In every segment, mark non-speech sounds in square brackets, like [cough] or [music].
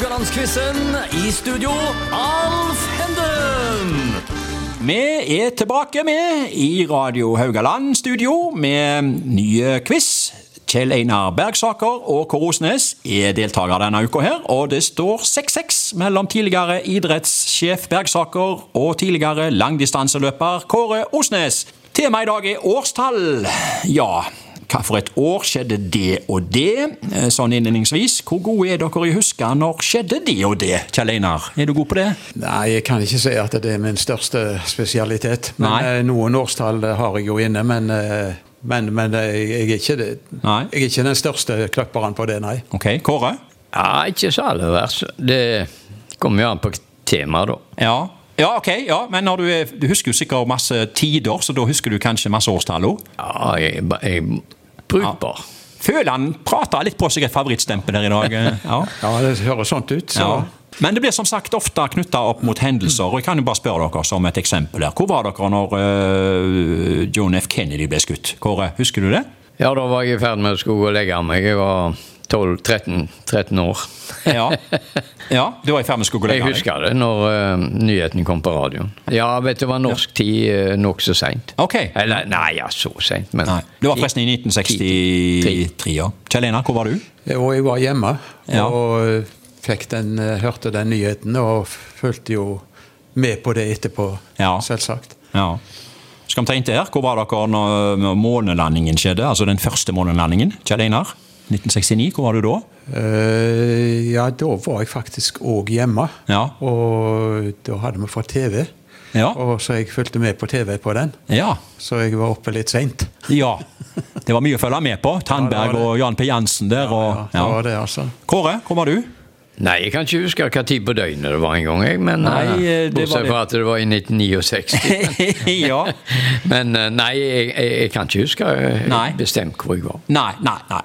Haugalandsquizen. I studio, Alf Henden. Vi er tilbake med i Radio Haugaland studio med nye quiz. Kjell Einar Bergsaker og Kåre Osnes er deltakere denne uka her, og det står 6-6 mellom tidligere idrettssjef Bergsaker og tidligere langdistanseløper Kåre Osnes. Temaet i dag er årstall. Ja, hva for et år skjedde det og det? Eh, Sånn innledningsvis, hvor gode er dere i å huske når skjedde det og det, Kjell Einar? Er du god på det? Nei, jeg kan ikke si at det er min største spesialitet. Men Nei. eh, noen årstall har jeg jo inne. Men, eh, men, men jeg, jeg, er ikke det, Nei. jeg er ikke den største kløpperen på det, nei. Ok, Kåre? Ja, ikke så aller verst. Det kommer jo an på temaet, da. Ja. ja, ok, ja, men når du, er, du husker jo sikkert masse tider, så da husker du kanskje masse årstall òg? Ja, jeg, jeg brukbar. Føler han prater litt på seg et favorittstempel her i dag. eh, [laughs] Ja. Ja, det høres sånt ut. Så. Ja. Men det blir som sagt ofte knytta opp mot hendelser. og Jeg kan jo bare spørre dere som et eksempel her. Hvor var dere når uh, John F. Kennedy ble skutt? Kåre, husker du det? Ja, da var jeg i ferd med å skulle legge meg. Jeg var 12-13 år. Ja. ja du var i ferd med å skulle gå Jeg husker det når uh, nyheten kom på radioen. Ja, vet du, det var norsk tid uh, nokså seint. Ok. Eller, nei, ja, så seint, men Nei, Det var forresten i 1963. ja. Kjell Einar, hvor var du? Og jeg var hjemme Ja. og eh, fikk den, hørte den nyheten og fulgte jo med på det etterpå, Ja. selvsagt. Ja. Skal vi ta inn til her? Hvor var dere når månelandingen skjedde? Altså den første månelandingen? Kjell Einar? 1969, hvor var du da? Uh, ja, da var jeg faktisk òg hjemme. Ja. Og da hadde vi fått TV, Ja. og så jeg fulgte med på TV på den. Ja. Så jeg var oppe litt seint. [laughs] ja. Det var mye å følge med på. Tandberg og Jan P. Jansen der. Og, Ja, det var det, altså. Kåre, hvor var du? Nei, jeg kan ikke huske hva tid på døgnet det var en gang, jeg. Men Nei, eh, det Bortsett fra at det var i 1969. [laughs] ja. Men eh, nei, jeg, jeg, kan ikke huske eh, Nei. bestemt hvor jeg var. Nei, nei, nei.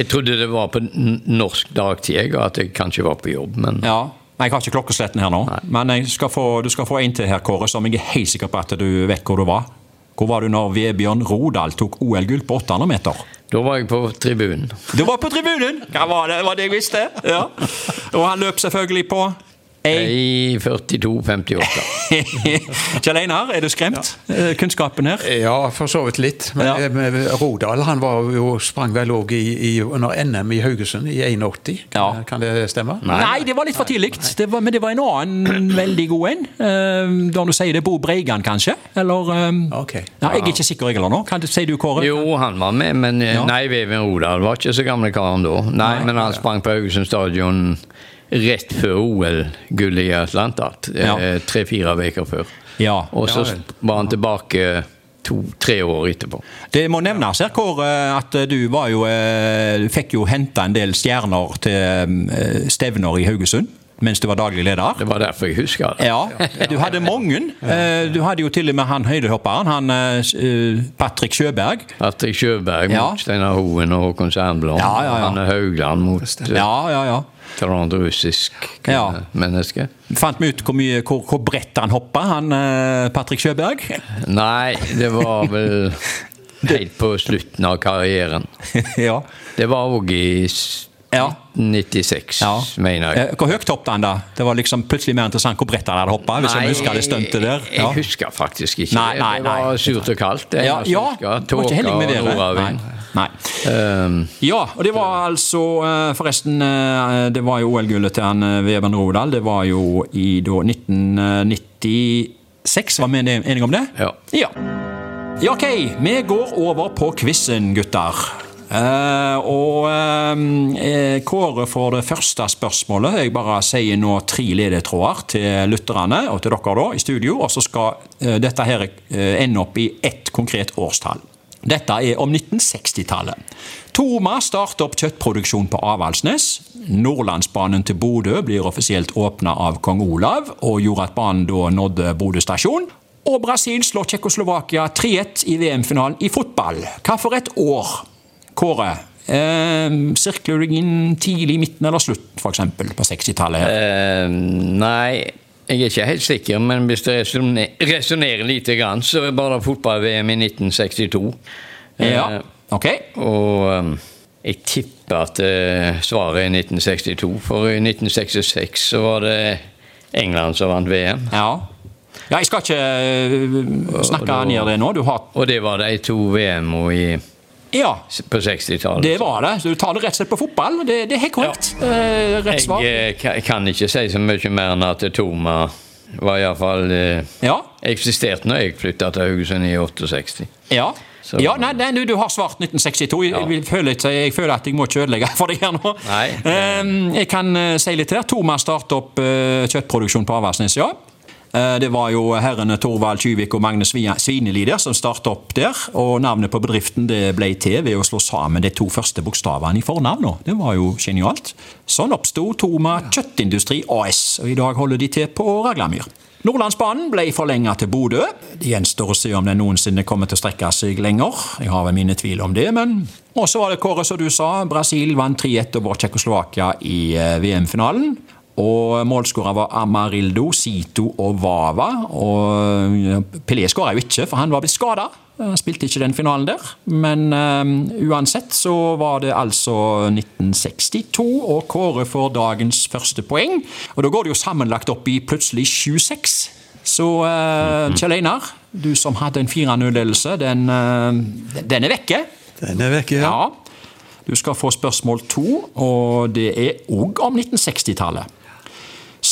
Jeg trodde det var på norsk dagtid, og at jeg kanskje var på jobb, men Ja. Nei, Jeg har ikke klokkesletten her nå, men jeg skal få, du skal få en til her, Kåre, som jeg er helt sikker på at du vet hvor du var. Hvor var du når Vebjørn Rodal tok OL-gull på 800 meter? da var jeg på tribunen. Du var på tribunen! Hva var det, var det jeg visste? Ja. Og han løp selvfølgelig på ei I 42-58. Kjell Einar, er du skremt? Ja. Kunnskapen her? Ja, for så vidt litt. Men Ja. eh, Rodal han var jo, sprang vel òg under NM i Haugesund i 81. Ja. Kan, kan det stemme? Nei, det var litt for tidlig. Men det var en annen veldig god en. Eh, Da du sier det, Bo Breigan, kanskje? Eller eh, Ok. ja, Jeg er ikke sikker, jeg heller nå. Kan du, sier du, Kåre? Jo, han var med, men eh, Ja. nei, Vevin Rodal var ikke så gamle karen da. Nei, men han sprang på Haugesund stadion rett før OL-gullet i Atlanta. Ja. eh, Tre-fire uker før. Ja. Og så Ja var han tilbake to-tre år etterpå. Det må nevnes her, Kåre, at du var jo eh, fikk jo henta en del stjerner til eh, stevner i Haugesund mens du var daglig leder. Det var derfor jeg husker det. Ja, du hadde mange. Eh, Du hadde jo til og med han høydehopperen, han eh, Patrick Sjøberg. Patrick Sjøberg Ja. mot Steinar Hoen og Håkon Sandblom. Ja, ja, ja. Anne Haugland mot ja, Ja, ja, ja. russisk Ja. menneske. Fant vi ut hvor, mye, hvor, hvor bredt han hoppa, han eh, Patrick Sjøberg? Nei, det var [laughs] vel helt på slutten av karrieren. ja. Det var òg i Ja. 96, ja. mener jeg. Eh, Hvor høyt hoppet han da? Det var liksom plutselig mer interessant hvor bredt han hadde hoppa. Hvis jeg husker det stuntet der. jeg, jeg husker faktisk ikke. Nei, nei, det var surt og kaldt. Det Ja, ja, Tåka og nordavind. Nei. Nei. Um, Ja, og det var altså eh, Forresten, eh, det var jo OL-gullet til han Vebjørn Rodal. Det var jo i da 1996. Var vi enige om det? Ja. ja. Ja, ok. Vi går over på quizen, gutter. Eh, og eh, Kåre får det første spørsmålet. Jeg bare sier nå tre ledetråder til lytterne og til dere da i studio. Og så skal eh, dette her eh, ende opp i ett konkret årstall. Dette er om 1960-tallet. Toma starter opp kjøttproduksjon på Avaldsnes. Nordlandsbanen til Bodø blir offisielt åpna av kong Olav, og gjorde at banen da nådde Bodø stasjon. Og Brasil slår Tsjekkoslovakia 3-1 i VM-finalen i fotball. Hva for et år? Kåre, eh, sirkler du inn tidlig, midten eller slutt, f.eks. på 60-tallet? eh, nei, jeg er ikke helt sikker, men hvis resonne- resonnerer lite grann, så var det fotball-VM i 1962. Ja, Eh, ok. Og um, Jeg tipper at eh, svaret er 1962, for i 1966 så var det England som vant VM. Ja. ja jeg skal ikke eh, snakke da- ned det nå. Du har Og det var de to VM-ene i- Ja, på 60-tallet. det var det. Så du tar det rett og slett på fotball. Det, det er helt korrekt. Eh, rett svar. Jeg eh, kan ikke si så mye mer enn at Toma var iallfall eh, Ja. eksisterte når jeg flytta til Haugesund i 68. Ja. Så- ja, nei, nei, du, har svart 1962. Jeg, Ja. jeg, ikke- jeg føler at jeg må ikke ødelegge for deg her nå. Nei. Eh, jeg kan si litt her. Thomas startet opp kjøttproduksjon på Avaldsnes, ja. Eh, Det var jo herrene Torvald Tjuvik og Magne Svinelider Svineli der som startet opp der. Og navnet på bedriften det ble til ved å slå sammen de to første bokstavene i fornavnet. Det var jo genialt. Sånn oppsto Toma Kjøttindustri AS, og i dag holder de til på Raglamyr. Nordlandsbanen ble forlenget til Bodø. Det gjenstår å se om den noensinne kommer til å strekke seg lenger. Jeg har vel mine tvil om det, men Og så var det Kåre, som du sa. Brasil vant 3-1 over Tsjekkoslovakia i eh, VM-finalen. Og målskårer var Amarildo, Sito og Vava. Og Pelé skåra jo ikke, for han var blitt skada. Spilte ikke den finalen der. Men eh, uansett så var det altså 1962, og Kåre får dagens første poeng. Og da går det jo sammenlagt opp i plutselig 7-6. Så uh, Kjell Einar, du som hadde en 4-0-ledelse, den, uh, den er vekke. Den er vekke, ja. Ja. Du skal få spørsmål to, og det er òg om 1960-tallet.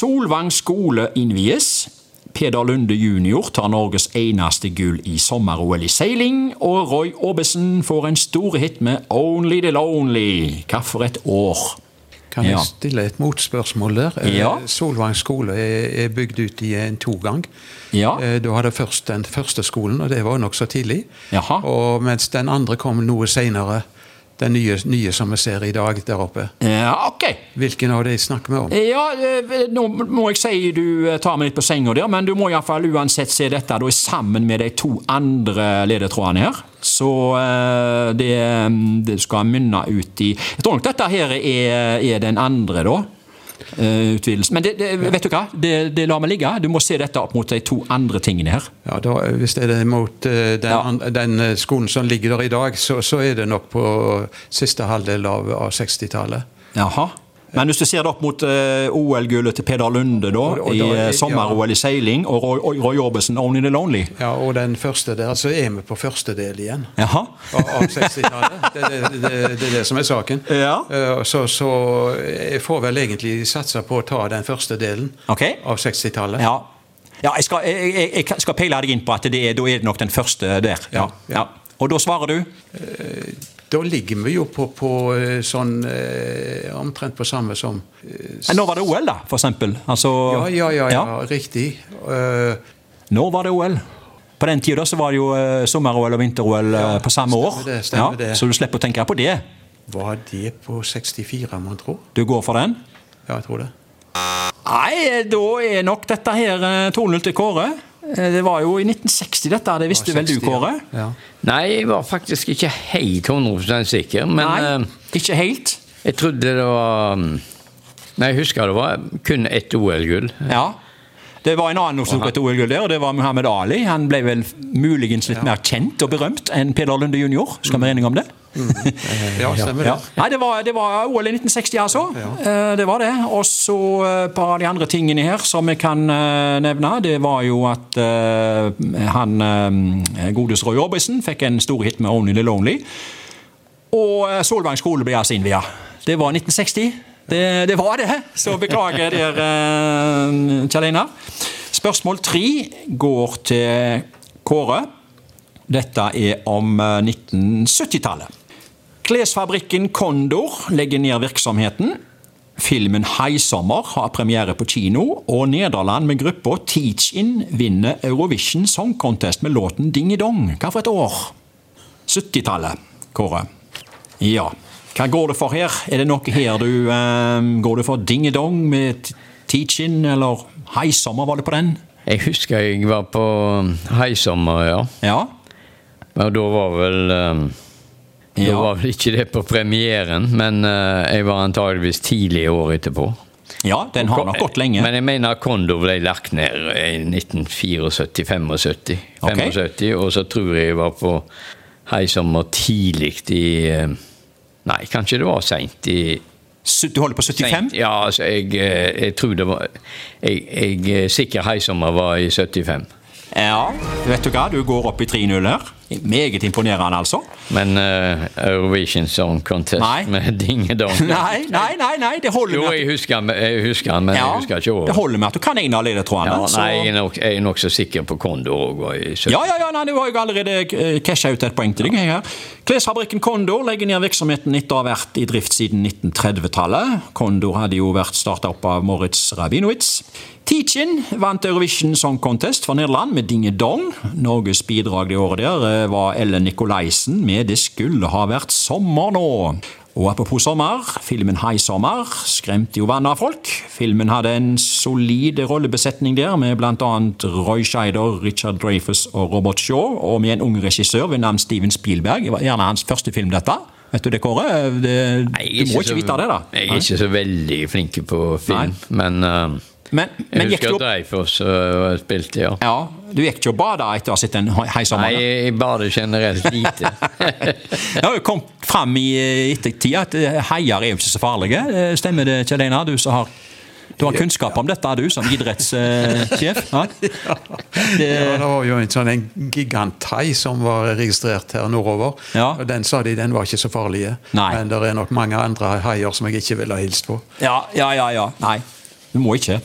Solvang skole innvies. Peder Lunde jr. tar Norges eneste gull i sommer-OL i seiling, og Roy Aabesen får en stor hit med Only the Lonely. Hva for et år? Kan jeg Ja. stille et motspørsmål der? Eh, Ja. Solvang skole er, er bygd ut i en togang. Ja. Eh, Du hadde først den første skolen, og det var nokså tidlig. Jaha. Og mens den andre kom noe seinere. Den nye, nye som vi ser i dag der oppe. Ja, ok. Hvilken av de snakker vi om? Ja, eh, nå må jeg si du eh, tar meg litt på senga der, men du må iallfall uansett se dette da sammen med de to andre ledetrådene her. Så eh, det, det skal mynne ut i Jeg tror nok dette her er, er den andre, da. Eh, Utvidelsen. Men det, det, vet du hva? Det, det lar meg ligge. Du må se dette opp mot de to andre tingene her. Ja, da, Hvis det er mot eh, den, Ja. den eh, skolen som ligger der i dag, så, så er det nok på siste halvdel av, av 60-tallet. Jaha. Men hvis du ser det opp mot eh, OL-gullet til Peder Lunde da, Og- og i da- eh, sommer-OL i seiling, og Roy, Roy Orbison, 'Only the Lonely'. Ja, Og den første der, så er vi på første del igjen. Jaha. Av, av 60-tallet. Det, det, det, det er det som er saken. Ja. Eh, Så, så jeg får vel egentlig satse på å ta den første delen okay. av 60-tallet. Ja. Ja, jeg skal, jeg, jeg, skal peile deg inn på at det er, da er det nok den første der. Ja, Ja, ja. Og da svarer du? Da ligger vi jo på, på eh, sånn eh, omtrent på samme som eh, Når var det OL, da, for eksempel? Altså, Ja, ja, ja, ja, riktig. Uh, Når var det OL? På den tida var det jo eh, sommer-OL og vinter-OL eh, Ja, på samme år. det, stemmer det. Så du slipper å tenke på det. var det på 64, mon tro? Du går for den? Ja, jeg tror det. Nei, da er nok dette her eh, 2-0 til Kåre. Eh, Det var jo i 1960 dette, det visste vel du, 60, ja. Ja. Nei, jeg var faktisk ikke helt 100 sikker, men Nei, eh, ikke helt. jeg trodde det var mm, Nei, jeg husker det var kun ett OL-gull. Ja. Det var en annen som tok et OL-gull der, og det var Muhammed Ali. Han ble vel muligens litt mer kjent og berømt enn Peder Lunde jr. Skal vi være enige om det? Ja, stemmer Ja. det. Nei, det var, det var OL i 1960, altså. Eh, Det var det. Og så eh, et par av de andre tingene her som jeg kan eh, nevne, det var jo at han godeste Roy Orbison fikk en stor hit med 'Only the Lonely'. Og Solvang skole ble altså innvia. Det var 1960. Det, det var det, så beklager der, Kjell Einar. Spørsmål tre går til Kåre. Dette er om eh, 1970-tallet. Klesfabrikken Kondor legger ned virksomheten. Filmen 'Haisommer' har premiere på kino, og Nederland med gruppa Teach In vinner Eurovision Song Contest med låten Dingedong. Dong'. Hva for et år? 70-tallet, Kåre. Ja. Hva går det for her? Er det noe her du eh, Går det for Dingedong Dong med Teach In, eller Haisommer, var det på den? Jeg husker jeg var på Haisommer, ja. Ja. Og da var vel eh, Da var vel ikke det på premieren, men uh, jeg var antageligvis tidlig i år etterpå. ja, den har nok gått lenge. Men jeg mener Kondo ble lagt ned i 1974-75. Okay. og så tror jeg jeg var på Heisommer tidlig i, eh, Nei, kanskje det var seint i Du holder på 75? sent. Ja, altså, jeg, jeg tror det var Jeg, jeg sikker heisommer var i 75. Ja. Vet du hva, du går opp i 3-0 her. Meget imponerende, altså. Men uh, Eurovision Song Contest Nei. med [laughs] dingedong [laughs] Nei, nei, nei, nei, det holder Jo, med jeg at, husker, jeg husker den, men jeg husker ikke det holder med at du kan en av ledetrådene. Ja, så- nei, jeg er nok- jeg er nokså sikker på Kondor òg var i 70. Ja, ja, ja, nei, du har jo allerede eh, casha ut et poeng til deg. her. Klesfabrikken Kondor legger ned virksomheten etter å ha vært i drift siden 1930-tallet. Kondor hadde jo vært starta opp av Moritz Rabinowitz. Teachin vant Eurovision Song Contest for Nederland med Dinge Dong. Norges bidrag det året der eh, var Ellen Nicolaisen med 'Det skulle ha vært sommer nå'. Og apropos sommer, filmen High Sommer skremte jo vannet av folk. Filmen hadde en solid rollebesetning der, med bl.a. Roy Scheider, Richard Dreyfus og Robert Shaw, og med en ung regissør ved navn Steven Spielberg. Det var gjerne hans første film, dette. Vet du det, Kåre? Det, Nei, du må så- ikke vite det, da. Jeg er ikke så veldig flink på film, men eh, Men, men jeg husker at opp Dreyfus uh, spilte, ja. Ja, du gikk ikke og bada etter å ha sett en heisommer? Nei, jeg bader generelt lite. [laughs] Det har jo kommet fram i eh, ettertid at heier haier er jo ikke så farlige. Eh, Stemmer det, Kjell Einar? Du som har du har kunnskap om dette, du, som idrettssjef? [laughs] Ja? Ja, det var jo en sånn en giganthai som var registrert her nordover. Ja. Og Den sa de den var ikke så farlige. Nei. Men det er nok mange andre haier som jeg ikke ville ha hilst på. Ja, ja, ja. ja. Nei, du må ikke.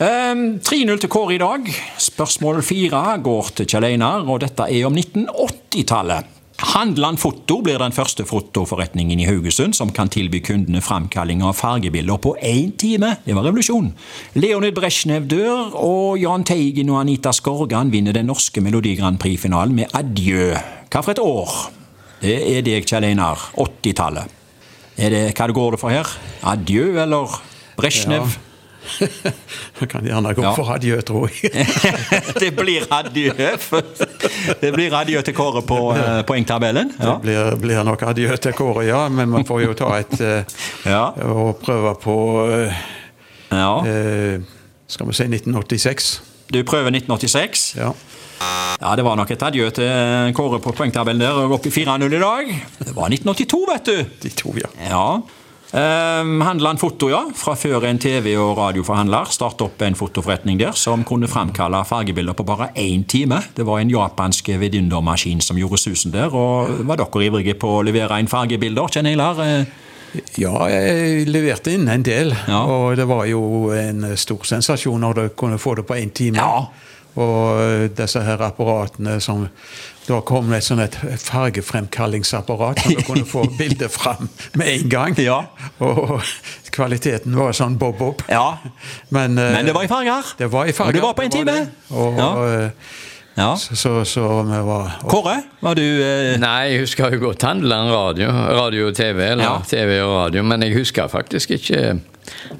Um, 3-0 til Kåre i dag. Spørsmål fire går til Kjell Einar, og dette er om 1980-tallet. Handland Foto blir den første fotoforretningen i Haugesund som kan tilby kundene framkalling av fargebilder på én time. Det var revolusjon. Leonid Brezjnev dør, og Jahn Teigen og Anita Skorgan vinner den norske Melodi Grand Prix-finalen med Adjø. Hva for et år? Det er deg, Kjell Einar. 80-tallet. Er det, hva går det for her? Adjø eller Brezjnev? Jeg kan gjerne gå Ja. for adjø, tror jeg. [laughs] det blir adjø. Det blir adjø til Kåre på uh, poengtabellen. Ja. Det blir, blir nok adjø til Kåre, ja. Men man får jo ta et uh, Ja. Og prøve på uh, ja. Skal vi si 1986? Du prøver 1986. Ja. Ja, Det var nok et adjø til Kåre på poengtabellen der, og opp i 4-0 i dag. Det var 1982, vet du. De to, ja. Ja. Um, en Foto, ja. Fra før en TV- og radioforhandler startet opp en fotoforretning der som kunne framkalle fargebilder på bare én time. Det var en japansk vidundermaskin som gjorde susen der. og Var dere ivrige på å levere inn fargebilder, Kjenn Einar? Eh, Ja, jeg leverte inn en del. Ja. Og det var jo en stor sensasjon når du kunne få det på én time. Ja. Og eh, disse her apparatene som Da kom det et sånn et fargefremkallingsapparat som du kunne få bildet fram med en gang. Ja. Og kvaliteten var sånn bob-bob. Ja. Men, eh, Men det var i farger. Det var i farger. Og det var på en time. Og, Ja. eh, Ja. så, så, så vi var og, Kåre, var du eh, Nei, jeg husker jo godt Handeland radio, radio og TV, eller Ja. TV og radio, men jeg husker faktisk ikke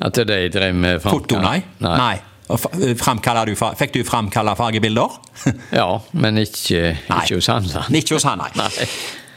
at de drev med foto, nei? nei. Framkaller du, fikk du framkalla fargebilder? [laughs] Ja, men ikke, ikke hos Handeland. Ikke hos han, nei. [laughs] Nei.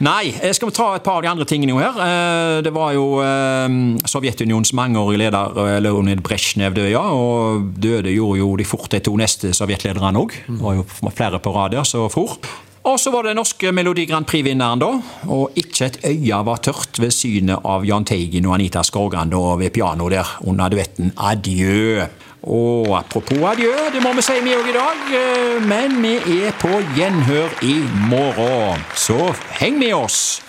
Nei, eh, skal ta et par av de andre tingene her. Eh, Det var jo eh, Sovjetunionens mangeårige leder Leonid Brezjnev døde, ja. Og døde gjorde jo de fort de to neste sovjetlederne òg. Det var jo flere på rad der som for. Og så var det den norske Melodi Grand Prix-vinneren, da. Og ikke et øye var tørt ved synet av Jahn Teigen og Anita Skorgan da ved pianoet der under duetten Adjø. Og apropos adjø, det må vi si vi òg i dag, eh, men vi er på gjenhør i morgen. Så heng med oss!